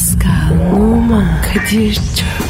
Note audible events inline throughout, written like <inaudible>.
Pascal, Oman, Kadir çok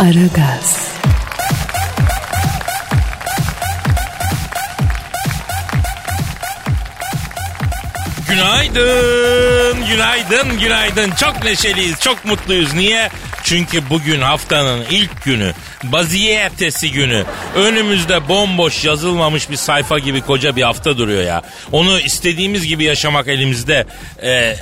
Aragaz, Günaydın, günaydın, günaydın. Çok neşeliyiz, çok mutluyuz. Niye? Çünkü bugün haftanın ilk günü, baziye ertesi günü. Önümüzde bomboş yazılmamış bir sayfa gibi koca bir hafta duruyor ya. Onu istediğimiz gibi yaşamak elimizde. Ee,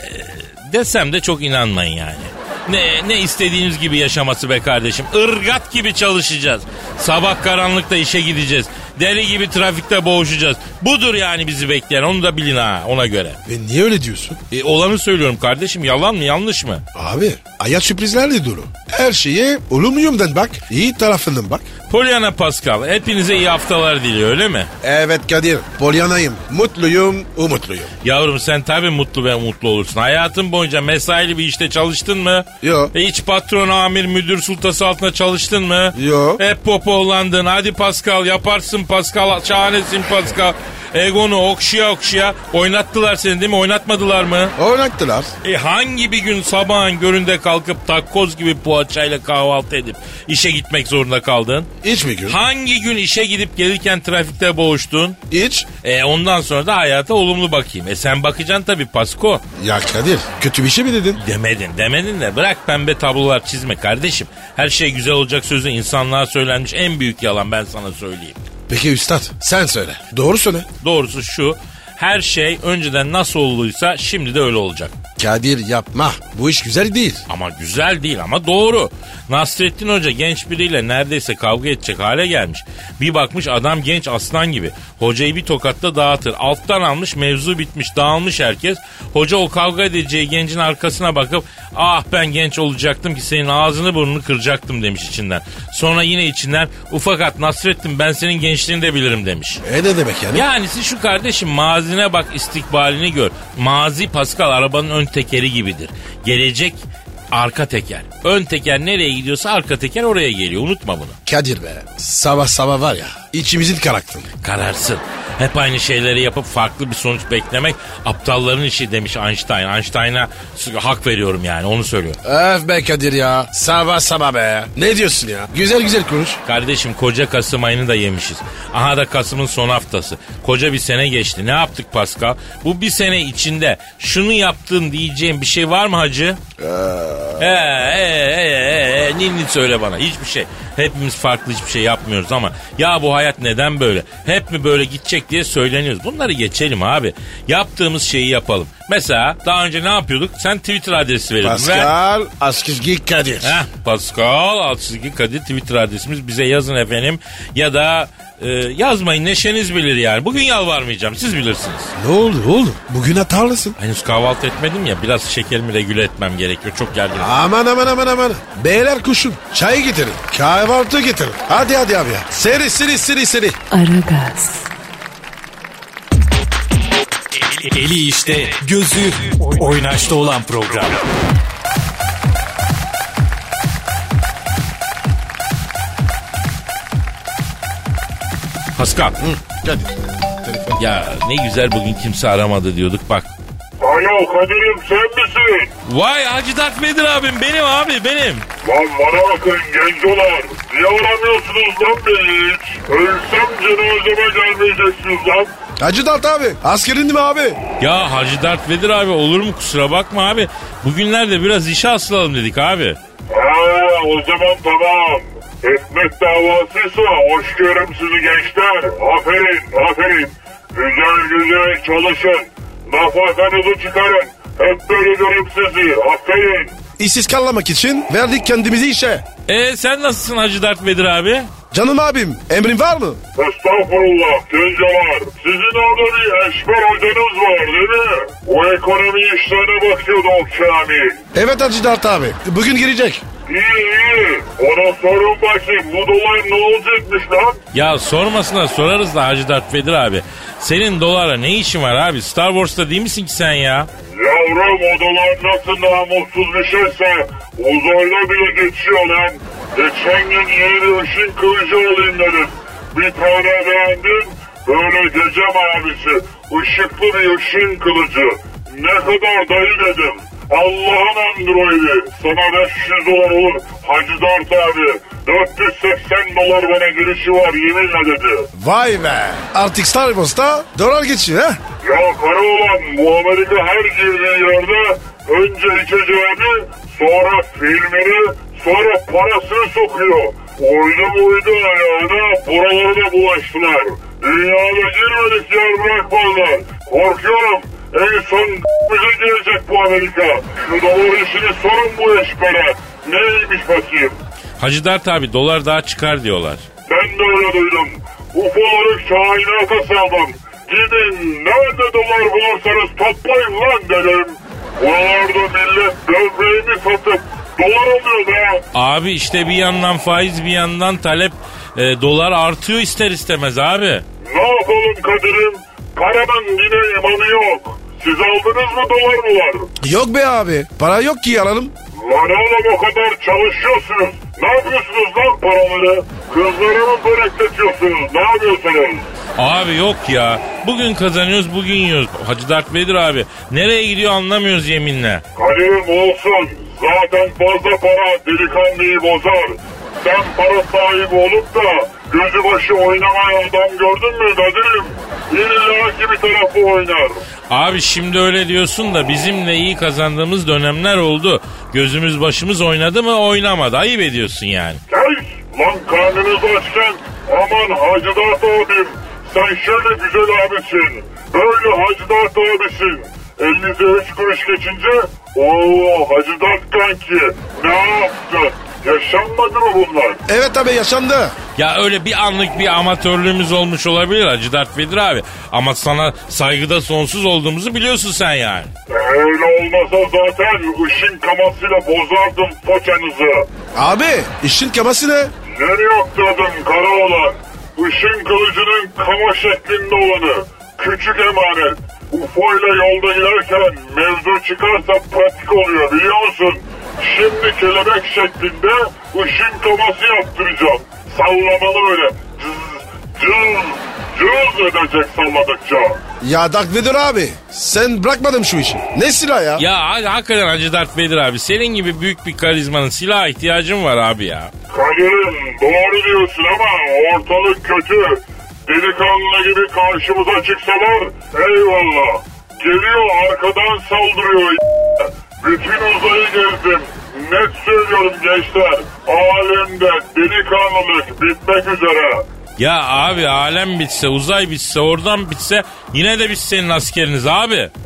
desem de çok inanmayın yani. Ne, ne istediğiniz gibi yaşaması be kardeşim. Irgat gibi çalışacağız. Sabah karanlıkta işe gideceğiz. Deli gibi trafikte boğuşacağız. Budur yani bizi bekleyen onu da bilin ha ona göre. E niye öyle diyorsun? E, olanı söylüyorum kardeşim yalan mı yanlış mı? Abi hayat sürprizlerle dolu. Her şeye olumlu yönden bak. iyi tarafından bak. Polyana Pascal hepinize iyi haftalar diliyor öyle mi? Evet Kadir. Polyanayım. Mutluyum, umutluyum. Yavrum sen tabii mutlu ve mutlu olursun. Hayatın boyunca mesaili bir işte çalıştın mı? Yo. E, hiç patron, amir, müdür sultası altında çalıştın mı? Yo. Hep popolandın. Hadi Pascal yaparsın Pascal. Şahanesin Pascal. Egonu okşaya okşaya oynattılar seni değil mi? Oynatmadılar mı? Oynattılar. E hangi bir gün sabahın göründe kalkıp takkoz gibi poğaçayla kahvaltı edip işe gitmek zorunda kaldın? Hiç mi gün? Hangi gün işe gidip gelirken trafikte boğuştun? Hiç. E ondan sonra da hayata olumlu bakayım. E sen bakacaksın tabii Pasko. Ya Kadir kötü bir şey mi dedin? Demedin demedin de bırak pembe tablolar çizme kardeşim. Her şey güzel olacak sözü insanlığa söylenmiş en büyük yalan ben sana söyleyeyim. Peki üstad sen söyle. Doğru söyle. Doğrusu şu her şey önceden nasıl olduysa şimdi de öyle olacak. Kadir yapma. Bu iş güzel değil. Ama güzel değil ama doğru. Nasrettin Hoca genç biriyle neredeyse kavga edecek hale gelmiş. Bir bakmış adam genç aslan gibi. Hocayı bir tokatta dağıtır. Alttan almış mevzu bitmiş dağılmış herkes. Hoca o kavga edeceği gencin arkasına bakıp ah ben genç olacaktım ki senin ağzını burnunu kıracaktım demiş içinden. Sonra yine içinden ufakat Nasrettin ben senin gençliğini de bilirim demiş. E ne demek yani? Yani siz şu kardeşim mazine bak istikbalini gör. Mazi Pascal arabanın ön tekeri gibidir. Gelecek arka teker. Ön teker nereye gidiyorsa arka teker oraya geliyor. Unutma bunu. Kadir be. Sabah sabah var ya içimizin karaktın. Kararsın. Hep aynı şeyleri yapıp farklı bir sonuç beklemek aptalların işi demiş Einstein. Einstein'a hak veriyorum yani onu söylüyor. Öf be Kadir ya. Sabah sabah be. Ne diyorsun ya? Güzel güzel konuş. Kardeşim koca Kasım ayını da yemişiz. Aha da Kasım'ın son haftası. Koca bir sene geçti. Ne yaptık Pascal? Bu bir sene içinde şunu yaptın diyeceğim bir şey var mı hacı? Ee, ee, ee, ee, ee, ninni söyle bana. Hiçbir şey. Hepimiz farklı hiçbir şey yapmıyoruz ama ya bu hayat neden böyle? Hep mi böyle gidecek diye söyleniyoruz. Bunları geçelim abi. Yaptığımız şeyi yapalım. Mesela daha önce ne yapıyorduk? Sen Twitter adresi veriyordun. Ver. Pascal Askizgi Kadir. Heh, Pascal Altçizgi Kadir Twitter adresimiz. Bize yazın efendim. Ya da e, yazmayın neşeniz bilir yani. Bugün yalvarmayacağım siz bilirsiniz. Ne oldu oğlum? Bugün hatalısın. Henüz kahvaltı etmedim ya biraz şekerimi regüle etmem gerekiyor. Çok gerginim. Aman aman aman aman. Beyler kuşun. Çay getirin. Kahvaltı getirin. Hadi hadi abi ya. Seri seri seri seri. Aragaz, Eli işte, gözü oynaşta olan program. Pascal. Kadir. Telefon. Ya ne güzel bugün kimse aramadı diyorduk bak. Alo Kadir'im sen misin? Vay Hacı Dert Vedir abim benim abi benim. Lan bana bakın gencolar. Niye aramıyorsunuz lan beni hiç? Ölsem cenazeme gelmeyeceksiniz lan. Hacı Dert abi. Askerin mi abi? Ya Hacı Dert Vedir abi olur mu kusura bakma abi. Bugünlerde biraz işe asılalım dedik abi. Ha o zaman tamam. Ekmek davasıysa hoş görüm sizi gençler. Aferin aferin. Güzel güzel çalışın. Nafakanızı çıkarın. Hep böyle göreyim sizi. Aferin. işsiz kalmamak için verdik kendimizi işe. E sen nasılsın Hacı Dert Vedir abi? Canım abim emrin var mı? Estağfurullah genceler. Sizin orada bir eşber hocanız var değil mi? O ekonomi işlerine bakıyordu o Kamil. Evet Hacı Dert abi. Bugün girecek. İyi iyi. Ona sorun bakayım bu dolar ne olacakmış lan? Ya sormasına sorarız da Hacı Dert Vedir abi. Senin dolara ne işin var abi? Star Wars'ta değil misin ki sen ya? Yavrum o dolar nasıl namussuz bir şeyse uzayla bile geçiyor lan. Geçen gün yeni bir ışın kılıcı alayım dedim. Bir tane beğendim. Böyle gece mavisi. ışıklı bir ışın kılıcı. Ne kadar dayı dedim. Allah'ın androidi. Sana 500 dolar olur. Hacı Dert abi. 480 dolar bana girişi var yeminle dedi. Vay be. Artık Star Wars'ta dolar geçiyor ha? Ya kara olan bu Amerika her girdiği yerde önce içeceğini sonra filmini sonra parasını sokuyor. Oydu buydu ayağına buralara da bulaştılar. Dünyada girmedik yer bırakmadılar. Korkuyorum en son bize gelecek bu Amerika. Şu dolar işini sorun bu eşkara. Neymiş bakayım? Hacı Dert abi dolar daha çıkar diyorlar. Ben de öyle duydum. UFO'ları kainata saldım. Gidin nerede dolar bulursanız toplayın lan dedim. Buralarda millet böbreğini satıp dolar alıyor be. Abi işte bir yandan faiz bir yandan talep e, dolar artıyor ister istemez abi. Ne yapalım Kadir'im? Paranın yine imanı yok. Siz aldınız mı dolar mı var? Yok be abi. Para yok ki alalım. Lan oğlum o kadar çalışıyorsunuz. Ne yapıyorsunuz lan paraları? Kızlara mı börekletiyorsunuz? Ne yapıyorsunuz? Abi yok ya. Bugün kazanıyoruz bugün yiyoruz. Hacı Dert Vedir abi. Nereye gidiyor anlamıyoruz yeminle. Kadir'im olsun. Zaten fazla para delikanlıyı bozar. Sen para sahibi olup da gözü başı oynamayan adam gördün mü Kadir'im? İlla ki bir tarafı oynar. Abi şimdi öyle diyorsun da bizimle iyi kazandığımız dönemler oldu. Gözümüz başımız oynadı mı oynamadı. Ayıp ediyorsun yani. Hey! Lan karnınız açken aman Hacı Dert abim sen şöyle güzel abisin. Böyle Hacı Dert abisin. Elinize üç kuruş geçince ooo Hacı Dert kanki ne yaptın? Yaşanmadı mı bunlar? Evet abi yaşandı. Ya öyle bir anlık bir amatörlüğümüz olmuş olabilir Hacı Dert Vedir abi. Ama sana saygıda sonsuz olduğumuzu biliyorsun sen yani. Öyle olmasa zaten ışın kamasıyla bozardım poçanızı. Abi işin kaması ne? Nereye yokladım kara olan? Işın kılıcının kama şeklinde olanı. Küçük emanet. UFO ile yolda giderken mevzu çıkarsa pratik oluyor biliyor musun? Şimdi kelebek şeklinde ışın kaması yaptıracağım. Sallamalı böyle. Cız, cız, cız edecek salladıkça. Ya Dark Vader abi sen bırakmadın şu işi. Ne silah ya? Ya hakikaten Hacı Dert Vedir abi. Senin gibi büyük bir karizmanın silaha ihtiyacın var abi ya. Kadir'im doğru diyorsun ama ortalık kötü. Delikanlı karşımıza çıksalar eyvallah. Geliyor arkadan saldırıyor. Bütün uzayı gezdim. Net söylüyorum gençler. Alemde delikanlılık bitmek üzere. Ya abi alem bitse, uzay bitse, oradan bitse yine de biz senin askeriniz abi. <laughs>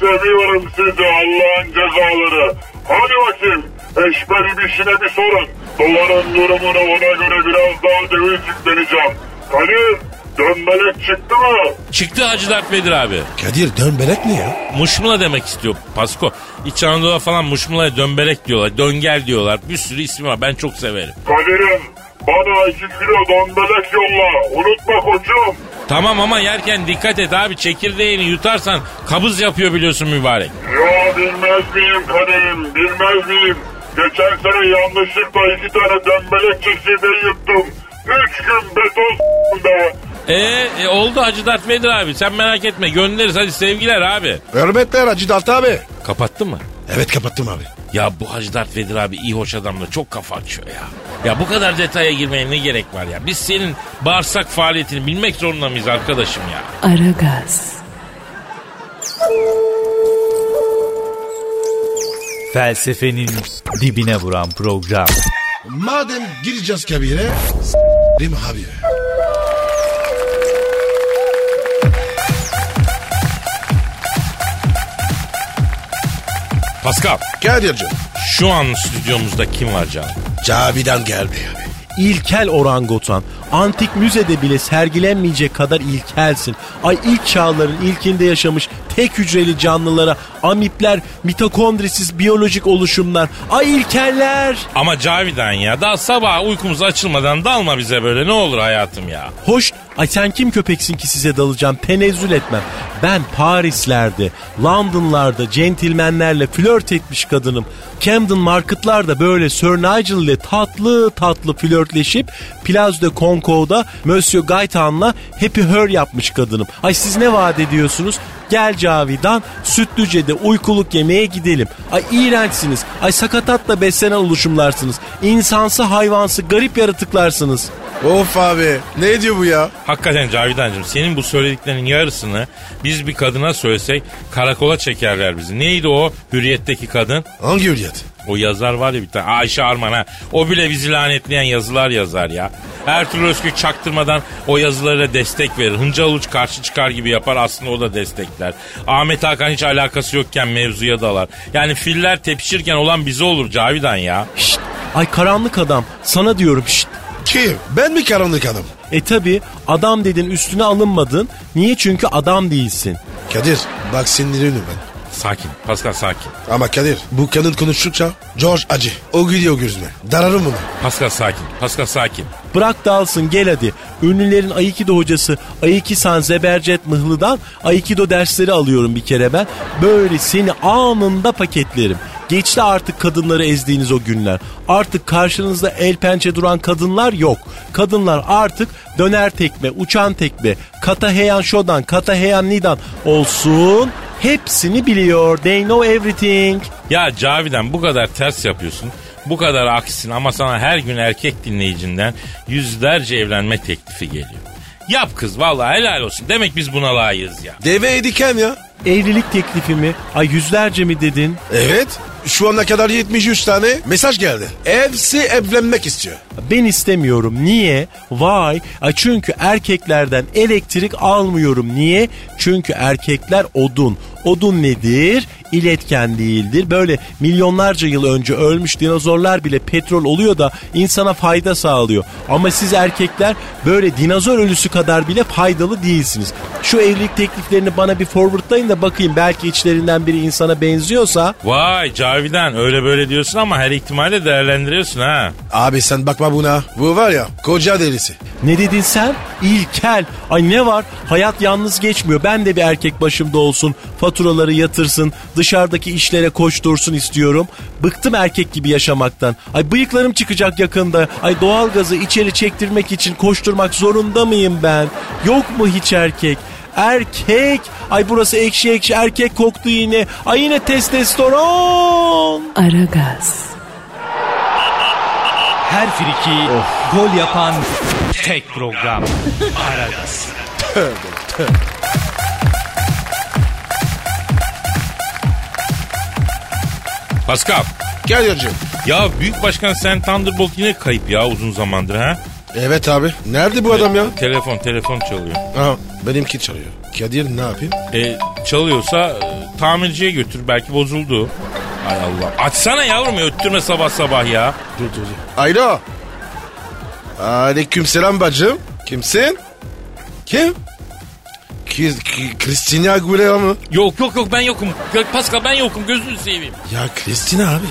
Seviyorum sizi Allah'ın cezaları. Hadi bakayım. Eşberim işine bir sorun. Doların durumunu ona göre biraz daha döviz yükleneceğim. Kadir dönmelek çıktı mı? Çıktı Hacı Dert Vedir abi. Kadir dönbelek ne ya? Muşmula demek istiyor Pasko. İç Anadolu'da falan muşmulaya dönberek diyorlar, döngel diyorlar. Bir sürü ismi var ben çok severim. Kadir'im bana iki kilo donbelek yolla. Unutma koçum. Tamam ama yerken dikkat et abi çekirdeğini yutarsan kabız yapıyor biliyorsun mübarek. Ya bilmez miyim Kadir'im bilmez miyim? Geçen sene yanlışlıkla iki tane dönbelek çekirdeği yuttum. Üç gün beton be. Ee, e, oldu Hacı Dert Vedir abi sen merak etme göndeririz hadi sevgiler abi. Hürmetler Hacı Dert abi. Kapattın mı? Evet kapattım abi. Ya bu Hacı Dert Vedir abi iyi hoş adamla çok kafa açıyor ya. Ya bu kadar detaya girmeye ne gerek var ya? Biz senin bağırsak faaliyetini bilmek zorunda mıyız arkadaşım ya? Aragaz, Felsefenin dibine vuran program. Madem gireceğiz kabire s**rim abi. Pascal Kadir'cim. şu an stüdyomuzda kim var canım? Cavidan geldi abi. İlkel orangutan. Antik müzede bile sergilenmeyecek kadar ilkelsin. Ay ilk çağların ilkinde yaşamış tek hücreli canlılara amipler, mitokondrisiz biyolojik oluşumlar. Ay ilkeller. Ama Cavidan ya daha sabah uykumuz açılmadan dalma bize böyle ne olur hayatım ya. Hoş, ay sen kim köpeksin ki size dalacağım tenezzül etmem. Ben Parislerde, Londonlarda centilmenlerle flört etmiş kadınım. Camden Market'larda böyle Sir Nigel ile tatlı tatlı flörtleşip Place de Concord'da Monsieur Gaitan'la Happy Her yapmış kadınım. Ay siz ne vaat ediyorsunuz? Gel Cavidan Sütlüce'de uykuluk yemeğe gidelim. Ay iğrençsiniz. Ay sakatatla beslenen oluşumlarsınız. İnsansı hayvansı garip yaratıklarsınız. Of abi. Ne diyor bu ya? Hakikaten Cavidancığım senin bu söylediklerinin yarısını biz bir kadına söylesek karakola çekerler bizi. Neydi o hürriyetteki kadın? Hangi hürriyet? O yazar var ya bir tane Ayşe Arman ha. O bile bizi lanetleyen yazılar yazar ya. Ertuğrul Özkök çaktırmadan o yazılara destek verir. Hıncal Uluç karşı çıkar gibi yapar aslında o da destekler. Ahmet Hakan hiç alakası yokken mevzuya dalar. Yani filler tepişirken olan bize olur Cavidan ya. Şşt, ay karanlık adam sana diyorum şşt. Kim? Ben mi karanlık adam? E tabi adam dedin üstüne alınmadın. Niye? Çünkü adam değilsin. Kadir bak sinirleniyorum ben. Sakin Pascal sakin. Ama Kadir bu kadın konuştukça George acı. O gidiyor gözüme. Dararım bunu. Pascal sakin. Pascal sakin. Bırak dalsın gel hadi. Ünlülerin Aikido hocası Aikisan Zebercet Mıhlı'dan Aikido dersleri alıyorum bir kere ben. Böyle seni anında paketlerim. Geçti artık kadınları ezdiğiniz o günler. Artık karşınızda el pençe duran kadınlar yok. Kadınlar artık döner tekme, uçan tekme, kata heyan şodan, kata heyan nidan olsun. Hepsini biliyor. They know everything. Ya Cavidan bu kadar ters yapıyorsun. Bu kadar aksisin ama sana her gün erkek dinleyicinden yüzlerce evlenme teklifi geliyor. Yap kız vallahi helal olsun. Demek biz buna layığız ya. Deve diken ya. Evlilik teklifimi ay yüzlerce mi dedin? Evet. Şu ana kadar 73 tane mesaj geldi. Hepsi evlenmek istiyor. Ben istemiyorum. Niye? Why? Ay çünkü erkeklerden elektrik almıyorum. Niye? Çünkü erkekler odun. Odun nedir? İletken değildir. Böyle milyonlarca yıl önce ölmüş dinozorlar bile petrol oluyor da insana fayda sağlıyor. Ama siz erkekler böyle dinozor ölüsü kadar bile faydalı değilsiniz. Şu evlilik tekliflerini bana bir forwardlayın da bakayım belki içlerinden biri insana benziyorsa. Vay Cavidan öyle böyle diyorsun ama her ihtimali değerlendiriyorsun ha. Abi sen bakma buna. Bu var ya koca delisi. Ne dedin sen? İlkel. Ay ne var? Hayat yalnız geçmiyor. Ben de bir erkek başımda olsun. Faturaları yatırsın. Dışarıdaki işlere koştursun istiyorum. Bıktım erkek gibi yaşamaktan. Ay bıyıklarım çıkacak yakında. Ay doğalgazı içeri çektirmek için koşturmak zorunda mıyım ben? Yok mu hiç erkek? Erkek. Ay burası ekşi ekşi erkek koktu yine. Ay yine testosteron. Aragaz, Her friki gol yapan tek program. Aragaz. Pascal Kadir'cim. ya Büyük Başkan Sen Thunderbolt yine kayıp ya uzun zamandır ha. Evet abi. Nerede bu adam ya? Telefon telefon çalıyor. Ha, benimki çalıyor. Kadir ne yapayım? E, çalıyorsa e, tamirciye götür belki bozuldu. Ay Allah. Açsana yavrum ya öttürme sabah sabah ya. Dur dur dur. Alo. Aleyküm selam bacım. Kimsin? Kim? Christina Aguilera mı? Yok yok yok ben yokum. Yok, Pascal ben yokum gözünü seveyim. Ya Christina abi.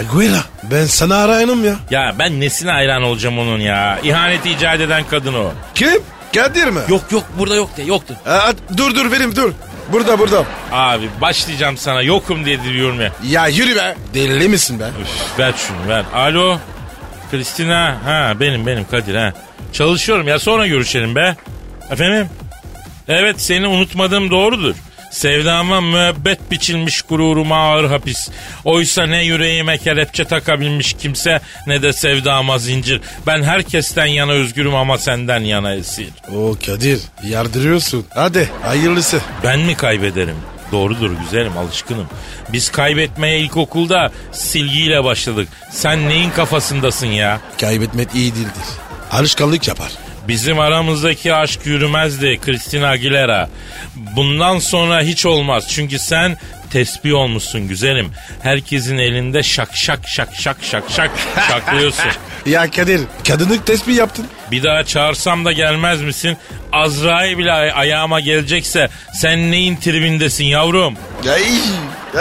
Aguilera. Ben sana arayanım ya. Ya ben nesine hayran olacağım onun ya. İhaneti icat eden kadın o. Kim? Kadir mi? Yok yok burada yok de yoktu. Aa, dur dur verim dur. Burada burada. Abi başlayacağım sana yokum diye diliyorum ya. Ya yürü be. Deli misin be? Üf, ver şunu ver. Alo. Kristina. Ha benim benim Kadir ha. Çalışıyorum ya sonra görüşelim be. Efendim? Evet seni unutmadığım doğrudur. Sevdama müebbet biçilmiş gururuma ağır hapis. Oysa ne yüreğime kelepçe takabilmiş kimse ne de sevdama zincir. Ben herkesten yana özgürüm ama senden yana esir. O Kadir yardırıyorsun. Hadi hayırlısı. Ben mi kaybederim? Doğrudur güzelim alışkınım. Biz kaybetmeye ilkokulda silgiyle başladık. Sen neyin kafasındasın ya? Kaybetmek iyi değildir. Alışkanlık yapar. Bizim aramızdaki aşk yürümezdi Christina Aguilera. Bundan sonra hiç olmaz. Çünkü sen tesbih olmuşsun güzelim. Herkesin elinde şak şak şak şak şak şak <laughs> şaklıyorsun. Ya Kadir kadınlık tespih yaptın. Bir daha çağırsam da gelmez misin? Azrail bile ay- ayağıma gelecekse sen neyin tribindesin yavrum? Ay,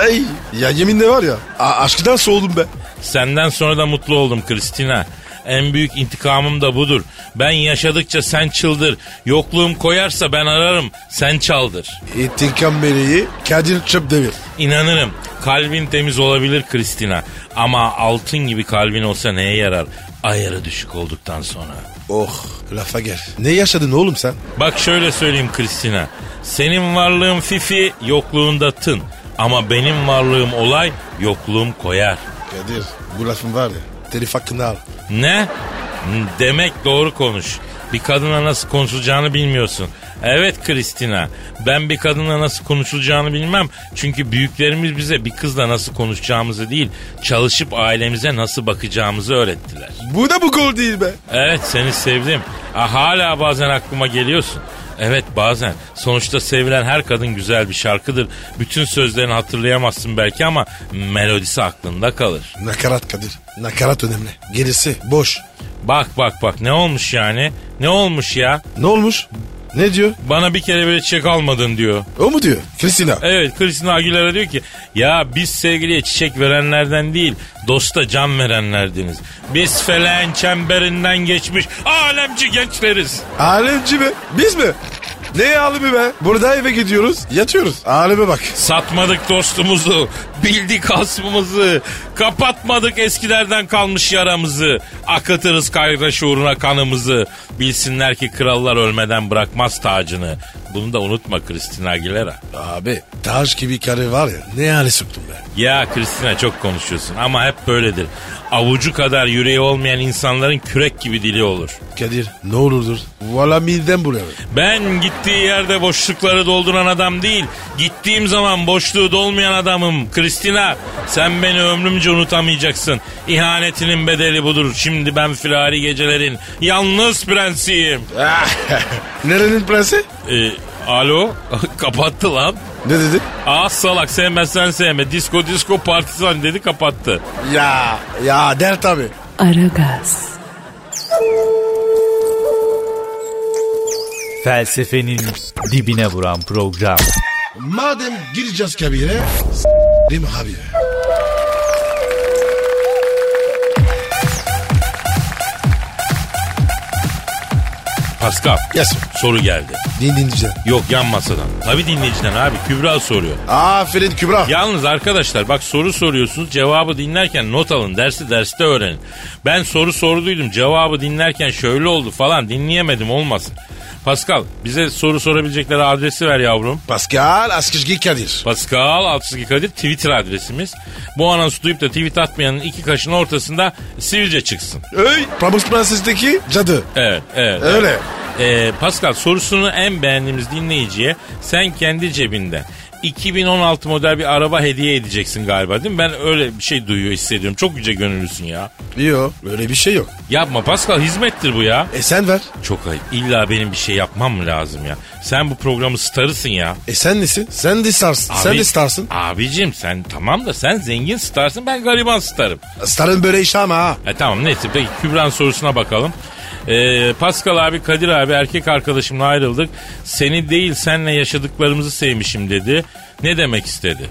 ay. Ya yeminle var ya a- aşkından soğudum be. Senden sonra da mutlu oldum Kristina. En büyük intikamım da budur. Ben yaşadıkça sen çıldır. Yokluğum koyarsa ben ararım. Sen çaldır. İntikam meleği Kadir Çöpdemir. İnanırım. Kalbin temiz olabilir Kristina. Ama altın gibi kalbin olsa neye yarar? Ayarı düşük olduktan sonra. Oh lafa gel. Ne yaşadın oğlum sen? Bak şöyle söyleyeyim Kristina. Senin varlığın fifi, yokluğunda tın. Ama benim varlığım olay, yokluğum koyar. Kadir bu lafın var ya telif hakkını al. Ne? Demek doğru konuş. Bir kadına nasıl konuşulacağını bilmiyorsun. Evet Kristina, ben bir kadınla nasıl konuşulacağını bilmem. Çünkü büyüklerimiz bize bir kızla nasıl konuşacağımızı değil, çalışıp ailemize nasıl bakacağımızı öğrettiler. Bu da bu gol değil be. Evet seni sevdim. Ha, hala bazen aklıma geliyorsun. Evet bazen. Sonuçta sevilen her kadın güzel bir şarkıdır. Bütün sözlerini hatırlayamazsın belki ama melodisi aklında kalır. Nakarat Kadir. Nakarat önemli. Gerisi boş. Bak bak bak ne olmuş yani? Ne olmuş ya? Ne olmuş? Ne diyor? Bana bir kere bile çiçek almadın diyor. O mu diyor? Kristina. Evet Christina Aguilera diyor ki ya biz sevgiliye çiçek verenlerden değil dosta can verenlerdiniz. Biz feleğin çemberinden geçmiş alemci gençleriz. Alemci mi? Biz mi? Ne alemi be? Burada eve gidiyoruz. Yatıyoruz. Aleme bak. Satmadık dostumuzu, bildik hasmımızı, kapatmadık eskilerden kalmış yaramızı, akıtırız kardeş uğruna kanımızı. Bilsinler ki krallar ölmeden bırakmaz tacını. Bunu da unutma Christina Aguilera. Abi taş gibi karı var ya ne hale soktun be. Ya Christina çok konuşuyorsun ama hep böyledir. Avucu kadar yüreği olmayan insanların kürek gibi dili olur. Kadir ne olurdur. Valla midem buraya. Ben gittiği yerde boşlukları dolduran adam değil, gittiğim zaman boşluğu dolmayan adamım. Kristina, sen beni ömrümce unutamayacaksın. İhanetinin bedeli budur. Şimdi ben firari gecelerin yalnız prensiyim. <laughs> Nerenin prensi? Ee, alo, <laughs> kapattı lan. Ne dedi? Ah salak sevmezsen sevme. Disko disko partisan dedi kapattı. Ya ya der tabi. Aragaz, Felsefenin dibine vuran program. Madem gireceğiz kabire s- değil mi abi? Pascal, Yes. soru geldi. Din dinleyeceğim. Yok yan masadan. Tabii dinleyiciden abi. Kübra soruyor. Aferin Kübra. Yalnız arkadaşlar bak soru soruyorsunuz cevabı dinlerken not alın dersi derste öğrenin. Ben soru sorduydum cevabı dinlerken şöyle oldu falan dinleyemedim olmasın. Pascal bize soru sorabilecekleri adresi ver yavrum. Pascal Askışgi Kadir. Pascal Altçizgi Kadir Twitter adresimiz. Bu anonsu duyup da tweet atmayanın iki kaşın ortasında sivilce çıksın. Öy. Pamuk Prenses'teki cadı. Evet, evet. Öyle. evet. Ee, Pascal sorusunu en beğendiğimiz dinleyiciye sen kendi cebinden 2016 model bir araba hediye edeceksin galiba değil mi? Ben öyle bir şey duyuyor hissediyorum. Çok yüce gönüllüsün ya. Yok öyle bir şey yok. Yapma Pascal hizmettir bu ya. E sen ver. Çok ayıp. İlla benim bir şey yapmam mı lazım ya? Sen bu programı starısın ya. E sen nesin? Sen de starsın. Sen Abi- de starsın. Abicim sen tamam da sen zengin starsın ben gariban starım. Starın böyle iş ama ha. E tamam neyse peki Kübra'nın sorusuna bakalım. Ee, Pascal abi Kadir abi erkek arkadaşımla ayrıldık. Seni değil senle yaşadıklarımızı sevmişim dedi. Ne demek istedi?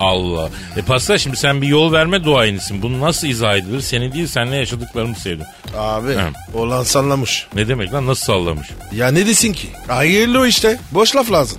Allah. E Pascal şimdi sen bir yol verme duayenisin. Bunu nasıl izah edilir? Seni değil senle yaşadıklarımı sevdim. Abi Hı. olan sallamış. Ne demek lan nasıl sallamış? Ya ne desin ki? Hayırlı o işte. Boş laf lazım.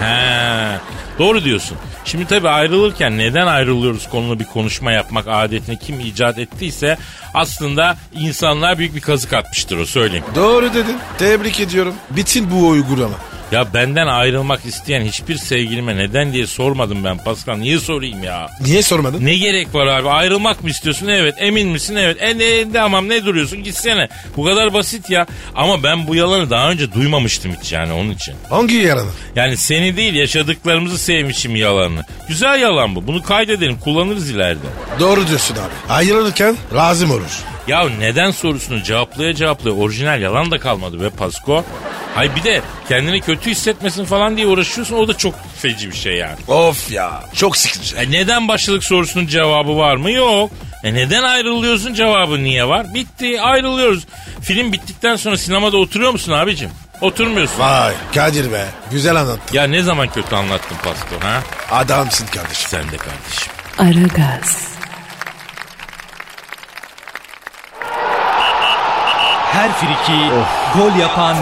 He, doğru diyorsun. Şimdi tabii ayrılırken neden ayrılıyoruz konulu bir konuşma yapmak adetini kim icat ettiyse aslında insanlar büyük bir kazık atmıştır o söyleyeyim. Doğru dedin. Tebrik ediyorum. Bitin bu uygulama. Ya benden ayrılmak isteyen hiçbir sevgilime neden diye sormadım ben Pascal. Niye sorayım ya? Niye sormadın? Ne gerek var abi? Ayrılmak mı istiyorsun? Evet. Emin misin? Evet. E ne, tamam ne duruyorsun? Gitsene. Bu kadar basit ya. Ama ben bu yalanı daha önce duymamıştım hiç yani onun için. Hangi yaranı? Yani seni değil yaşadıklarımızı sevmişim yalanını. Güzel yalan bu. Bunu kaydedelim kullanırız ileride. Doğru diyorsun abi. Ayrılırken lazım olur. Ya neden sorusunu cevaplaya cevaplaya orijinal yalan da kalmadı be Pasko. Hay bir de kendini kötü hissetmesin falan diye uğraşıyorsun o da çok feci bir şey yani. Of ya çok sıkıcı. E neden başlık sorusunun cevabı var mı? Yok. E neden ayrılıyorsun cevabı niye var? Bitti ayrılıyoruz. Film bittikten sonra sinemada oturuyor musun abicim? Oturmuyorsun. Vay Kadir be güzel anlattın. Ya ne zaman kötü anlattın Pasko ha? Adamsın kardeşim. Sen de kardeşim. Aragaz, Her friki gol yapan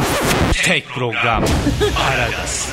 tek program. Aragaz.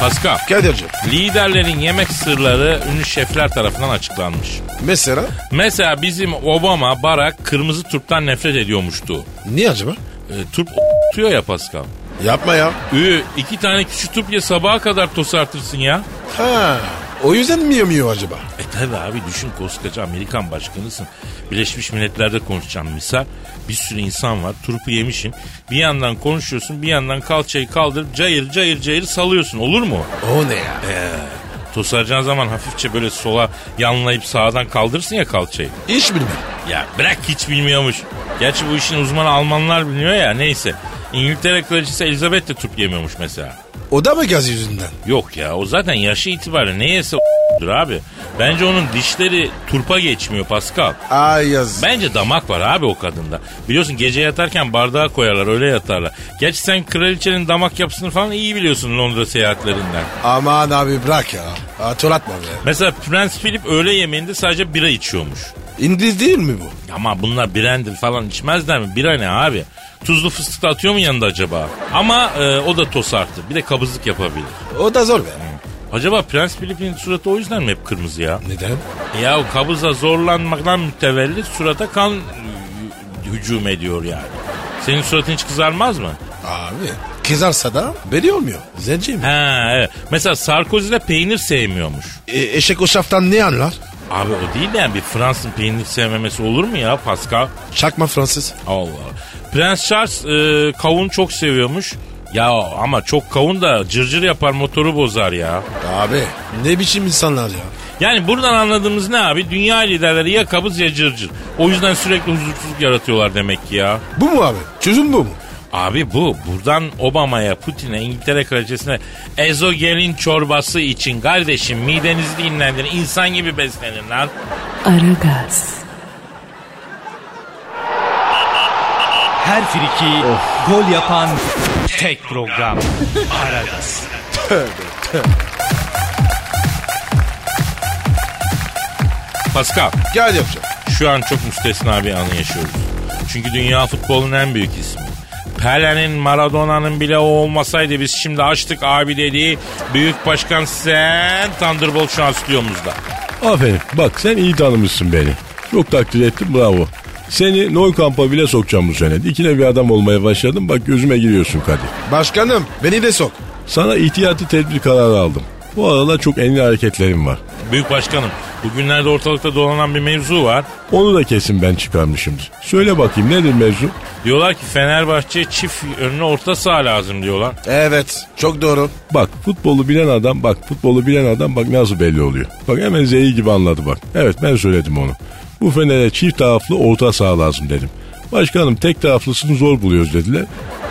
Pascal, Kadir'cim liderlerin yemek sırları ünlü şefler tarafından açıklanmış. mesela Mesela bizim Obama Barack kırmızı turptan nefret ediyormuştu. niye acaba? E, turp tutuyor ya Pascal. Yapma ya. Ü, iki tane küçük turp ye sabaha kadar tosartırsın ya. Ha, o yüzden mi yemiyor acaba? E tabi abi düşün koskoca Amerikan başkanısın. Birleşmiş Milletler'de konuşacağım misal. Bir sürü insan var turpu yemişin. Bir yandan konuşuyorsun bir yandan kalçayı kaldırıp cayır cayır cayır salıyorsun olur mu? O ne ya? Tosaracağın zaman hafifçe böyle sola yanlayıp sağdan kaldırırsın ya kalçayı. Hiç bilmiyorum. Ya bırak hiç bilmiyormuş. Gerçi bu işin uzmanı Almanlar biliyor ya neyse. İngiltere kraliçesi Elizabeth de turp yemiyormuş mesela. O da mı gaz yüzünden? Yok ya o zaten yaşı itibariyle ne yese o**dur abi. Bence onun dişleri turpa geçmiyor Pascal. Ay yaz. Bence damak var abi o kadında. Biliyorsun gece yatarken bardağa koyarlar öyle yatarlar. Gerçi sen kraliçenin damak yapısını falan iyi biliyorsun Londra seyahatlerinden. Aman abi bırak ya. Hatırlatma be. Mesela Prens Philip öğle yemeğinde sadece bira içiyormuş. İngiliz değil mi bu? Ama bunlar brandy falan içmezler mi? Bira ne abi? Tuzlu fıstık da atıyor mu yanında acaba? Ama e, o da tosartı. Bir de kabızlık yapabilir. O da zor be. Acaba Prens Philip'in suratı o yüzden mi hep kırmızı ya? Neden? Ya kabıza zorlanmaktan mütevellit surata kan e, hücum ediyor yani. Senin suratın hiç kızarmaz mı? Abi kızarsa da belli olmuyor. Zenci mi? Ha evet. Mesela Sarkozy de peynir sevmiyormuş. E, eşek o şaftan ne anlar? Abi o değil de yani bir Fransızın peynir sevmemesi olur mu ya Pascal? Çakma Fransız. Allah. Prens Charles e, kavun çok seviyormuş. Ya ama çok kavun da cırcır yapar motoru bozar ya. Abi ne biçim insanlar ya. Yani buradan anladığımız ne abi? Dünya liderleri ya kabız ya cırcır. O yüzden sürekli huzursuzluk yaratıyorlar demek ki ya. Bu mu abi? Çözüm bu mu? Abi bu buradan Obama'ya, Putin'e, İngiltere kraliçesine ezogelin çorbası için kardeşim midenizi dinlendirin insan gibi beslenin lan. Aragaz, Her friki gol yapan tek program. Aragaz. Pascal Gel yapacağım. şu an çok müstesna bir anı yaşıyoruz. Çünkü dünya futbolunun en büyük ismi. Pele'nin Maradona'nın bile o olmasaydı biz şimdi açtık abi dedi. Büyük başkan sen Thunderbolt şu an stüdyomuzda. Aferin. Bak sen iyi tanımışsın beni. Çok takdir ettim bravo. Seni Noy kampa bile sokacağım bu sene. Dikine bir adam olmaya başladım. Bak gözüme giriyorsun Kadir. Başkanım beni de sok. Sana ihtiyati tedbir kararı aldım. Bu aralar çok enli hareketlerim var. Büyük başkanım bugünlerde ortalıkta dolanan bir mevzu var. Onu da kesin ben çıkarmışımdır. Söyle bakayım nedir mevzu? Diyorlar ki Fenerbahçe çift önüne orta saha lazım diyorlar. Evet çok doğru. Bak futbolu bilen adam bak futbolu bilen adam bak nasıl belli oluyor. Bak hemen Z'yi gibi anladı bak. Evet ben söyledim onu. Bu Fener'e çift taraflı orta saha lazım dedim. Başkanım tek taraflısını zor buluyoruz dediler.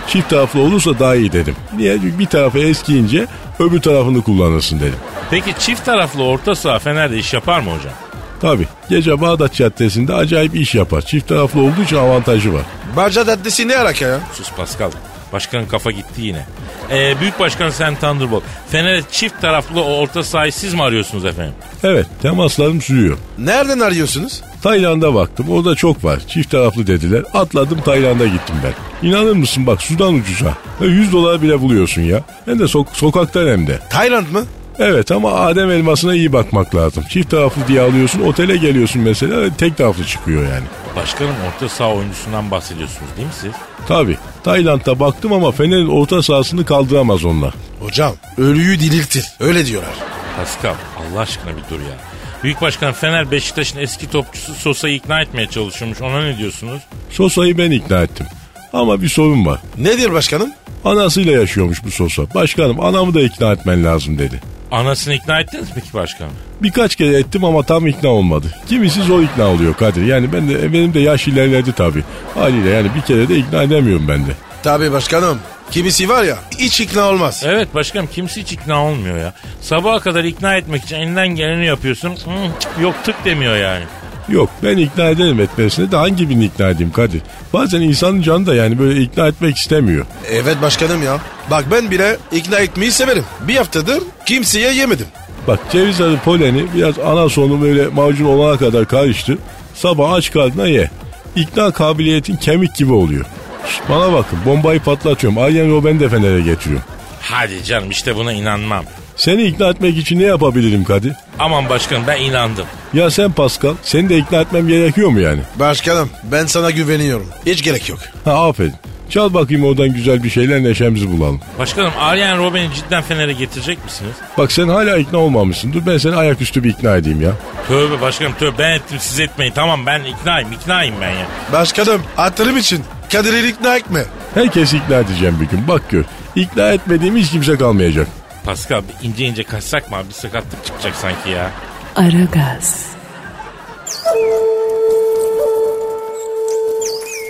Çift taraflı olursa daha iyi dedim. Niye? Çünkü bir tarafı eskiyince öbür tarafını kullanırsın dedim. Peki çift taraflı orta saha Fener'de iş yapar mı hocam? Tabi gece Bağdat Caddesi'nde acayip iş yapar. Çift taraflı olduğu için avantajı var. Barca Caddesi ne alaka ya? Sus Pascal. Başkanın kafa gitti yine. Ee, büyük başkan sen Thunderbolt. Fener'e çift taraflı orta sahayı siz mi arıyorsunuz efendim? Evet temaslarım sürüyor. Nereden arıyorsunuz? Tayland'a baktım orada çok var. Çift taraflı dediler. Atladım Tayland'a gittim ben. İnanır mısın bak sudan ucuza. Ve 100 dolar bile buluyorsun ya. Hem de sok- sokaktan hem de. Tayland mı? Evet ama Adem elmasına iyi bakmak lazım. Çift taraflı diye alıyorsun otele geliyorsun mesela tek taraflı çıkıyor yani. Başkanım orta saha oyuncusundan bahsediyorsunuz değil mi siz? Tabi Tayland'da baktım ama Fener'in orta sahasını kaldıramaz onlar. Hocam ölüyü diriltir. Öyle diyorlar. Pascal Allah aşkına bir dur ya. Büyük başkan Fener Beşiktaş'ın eski topçusu Sosa'yı ikna etmeye çalışıyormuş. Ona ne diyorsunuz? Sosa'yı ben ikna ettim. Ama bir sorun var. Nedir başkanım? Anasıyla yaşıyormuş bu Sosa. Başkanım anamı da ikna etmen lazım dedi. Anasını ikna ettiniz mi peki başkanım? Birkaç kere ettim ama tam ikna olmadı. Kimisi zor ikna oluyor Kadir. Yani ben de benim de yaş ilerledi tabii. Haliyle yani bir kere de ikna edemiyorum ben de. Tabii başkanım. Kimisi var ya hiç ikna olmaz. Evet başkanım kimse hiç ikna olmuyor ya. Sabaha kadar ikna etmek için elinden geleni yapıyorsun. Hı, yok tık demiyor yani. Yok ben ikna ederim etmesine de hangi birini ikna edeyim Kadir? Bazen insanın canı da yani böyle ikna etmek istemiyor. Evet başkanım ya. Bak ben bile ikna etmeyi severim. Bir haftadır kimseye yemedim. Bak ceviz arı poleni biraz ana sonu böyle macun olana kadar karıştır. Sabah aç karnına ye. İkna kabiliyetin kemik gibi oluyor. Şşt, bana bakın bombayı patlatıyorum. Arjen Robben de Fener'e getiriyorum. Hadi canım işte buna inanmam. Seni ikna etmek için ne yapabilirim Kadir? Aman başkanım ben inandım. Ya sen Pascal, seni de ikna etmem gerekiyor mu yani? Başkanım ben sana güveniyorum. Hiç gerek yok. Ha aferin. Çal bakayım oradan güzel bir şeyler neşemizi bulalım. Başkanım Arjen Robben'i cidden Fener'e getirecek misiniz? Bak sen hala ikna olmamışsın. Dur ben seni ayaküstü bir ikna edeyim ya. Tövbe başkanım tövbe ben ettim siz etmeyin. Tamam ben iknayım iknayım ben ya. Başkanım hatırım için Kadir'i ikna etme. Herkesi ikna edeceğim bir gün. Bak gör. İkna etmediğim hiç kimse kalmayacak. Pascal bir ince ince kaçsak mı abi? Bir sakatlık çıkacak sanki ya. Aragaz,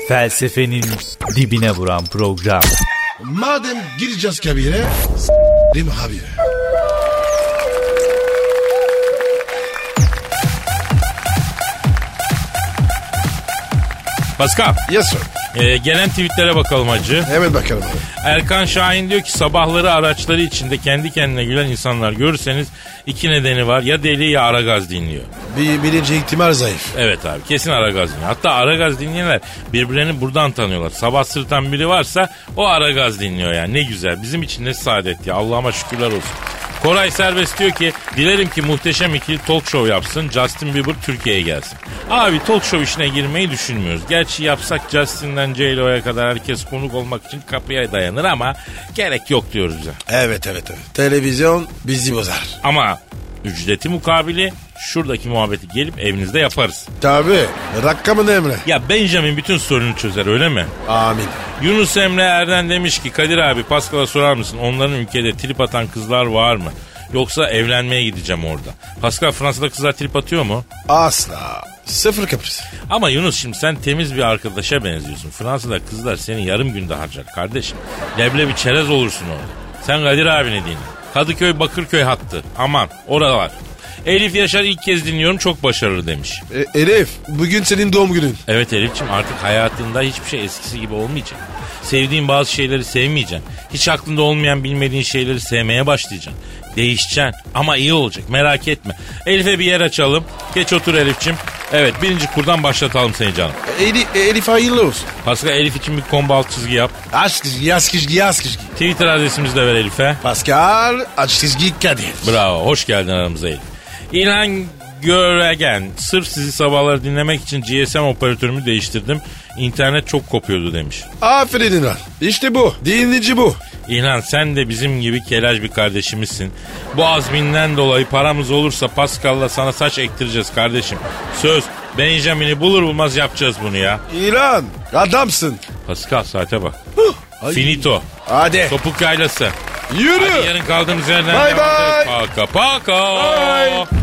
Felsefenin dibine vuran program. Madem gireceğiz kabire değil mi abi? Pascal Yes sir. E, gelen tweetlere bakalım hacı. Evet bakalım abi. Erkan Şahin diyor ki sabahları araçları içinde kendi kendine gülen insanlar görürseniz iki nedeni var. Ya deli ya aragaz dinliyor. Bir, birinci ihtimal zayıf. Evet abi kesin Aragaz dinliyor. Hatta Aragaz dinleyenler birbirlerini buradan tanıyorlar. Sabah sırtan biri varsa o Aragaz dinliyor yani. Ne güzel. Bizim için ne saadet ya. Allah'ıma şükürler olsun. Koray Serbest diyor ki dilerim ki muhteşem ikili talk show yapsın. Justin Bieber Türkiye'ye gelsin. Abi talk show işine girmeyi düşünmüyoruz. Gerçi yapsak Justin'den J-Lo'ya kadar herkes konuk olmak için kapıya dayanır ama gerek yok diyoruz bize. Evet evet evet. Televizyon bizi bozar. Ama ücreti mukabili şuradaki muhabbeti gelip evinizde yaparız. Tabii. Rakamın emre. Ya Benjamin bütün sorunu çözer öyle mi? Amin. Yunus Emre Erden demiş ki Kadir abi Pascal'a sorar mısın onların ülkede trip atan kızlar var mı? Yoksa evlenmeye gideceğim orada. Pascal Fransa'da kızlar trip atıyor mu? Asla. Sıfır kapris. Ama Yunus şimdi sen temiz bir arkadaşa benziyorsun. Fransa'da kızlar seni yarım günde harcar kardeşim. Leblebi çerez olursun orada. Sen Kadir abine dinle. Kadıköy Bakırköy hattı. Aman oralar. Elif Yaşar ilk kez dinliyorum çok başarılı demiş. E, Elif bugün senin doğum günün. Evet Elif'ciğim artık hayatında hiçbir şey eskisi gibi olmayacak. Sevdiğin bazı şeyleri sevmeyeceksin. Hiç aklında olmayan bilmediğin şeyleri sevmeye başlayacaksın. Değişeceksin ama iyi olacak merak etme. Elif'e bir yer açalım. Geç otur Elif'ciğim. Evet birinci kurdan başlatalım seni canım. E, Elif, Elif hayırlı olsun. Pascal Elif için bir combo alt çizgi yap. Aç çizgi, yaz çizgi, yaz çizgi. Twitter adresimizi de ver Elif'e. Pascal, aç çizgi Kadir. Bravo hoş geldin aramıza Elif. İlhan Göregen sırf sizi sabahları dinlemek için GSM operatörümü değiştirdim. İnternet çok kopuyordu demiş. Aferin İnan. İşte bu. Dinleyici bu. İlhan sen de bizim gibi kelaj bir kardeşimizsin. Bu azminden dolayı paramız olursa Pascal'la sana saç ektireceğiz kardeşim. Söz Benjamin'i bulur bulmaz yapacağız bunu ya. İlan, adamsın. Pascal saate bak. Ay. Finito. Hadi. Topuk yaylası. Yürü. Hadi yarın kaldığımız yerden ederiz. bye. Paka paka. Bye.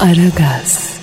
Aragaz.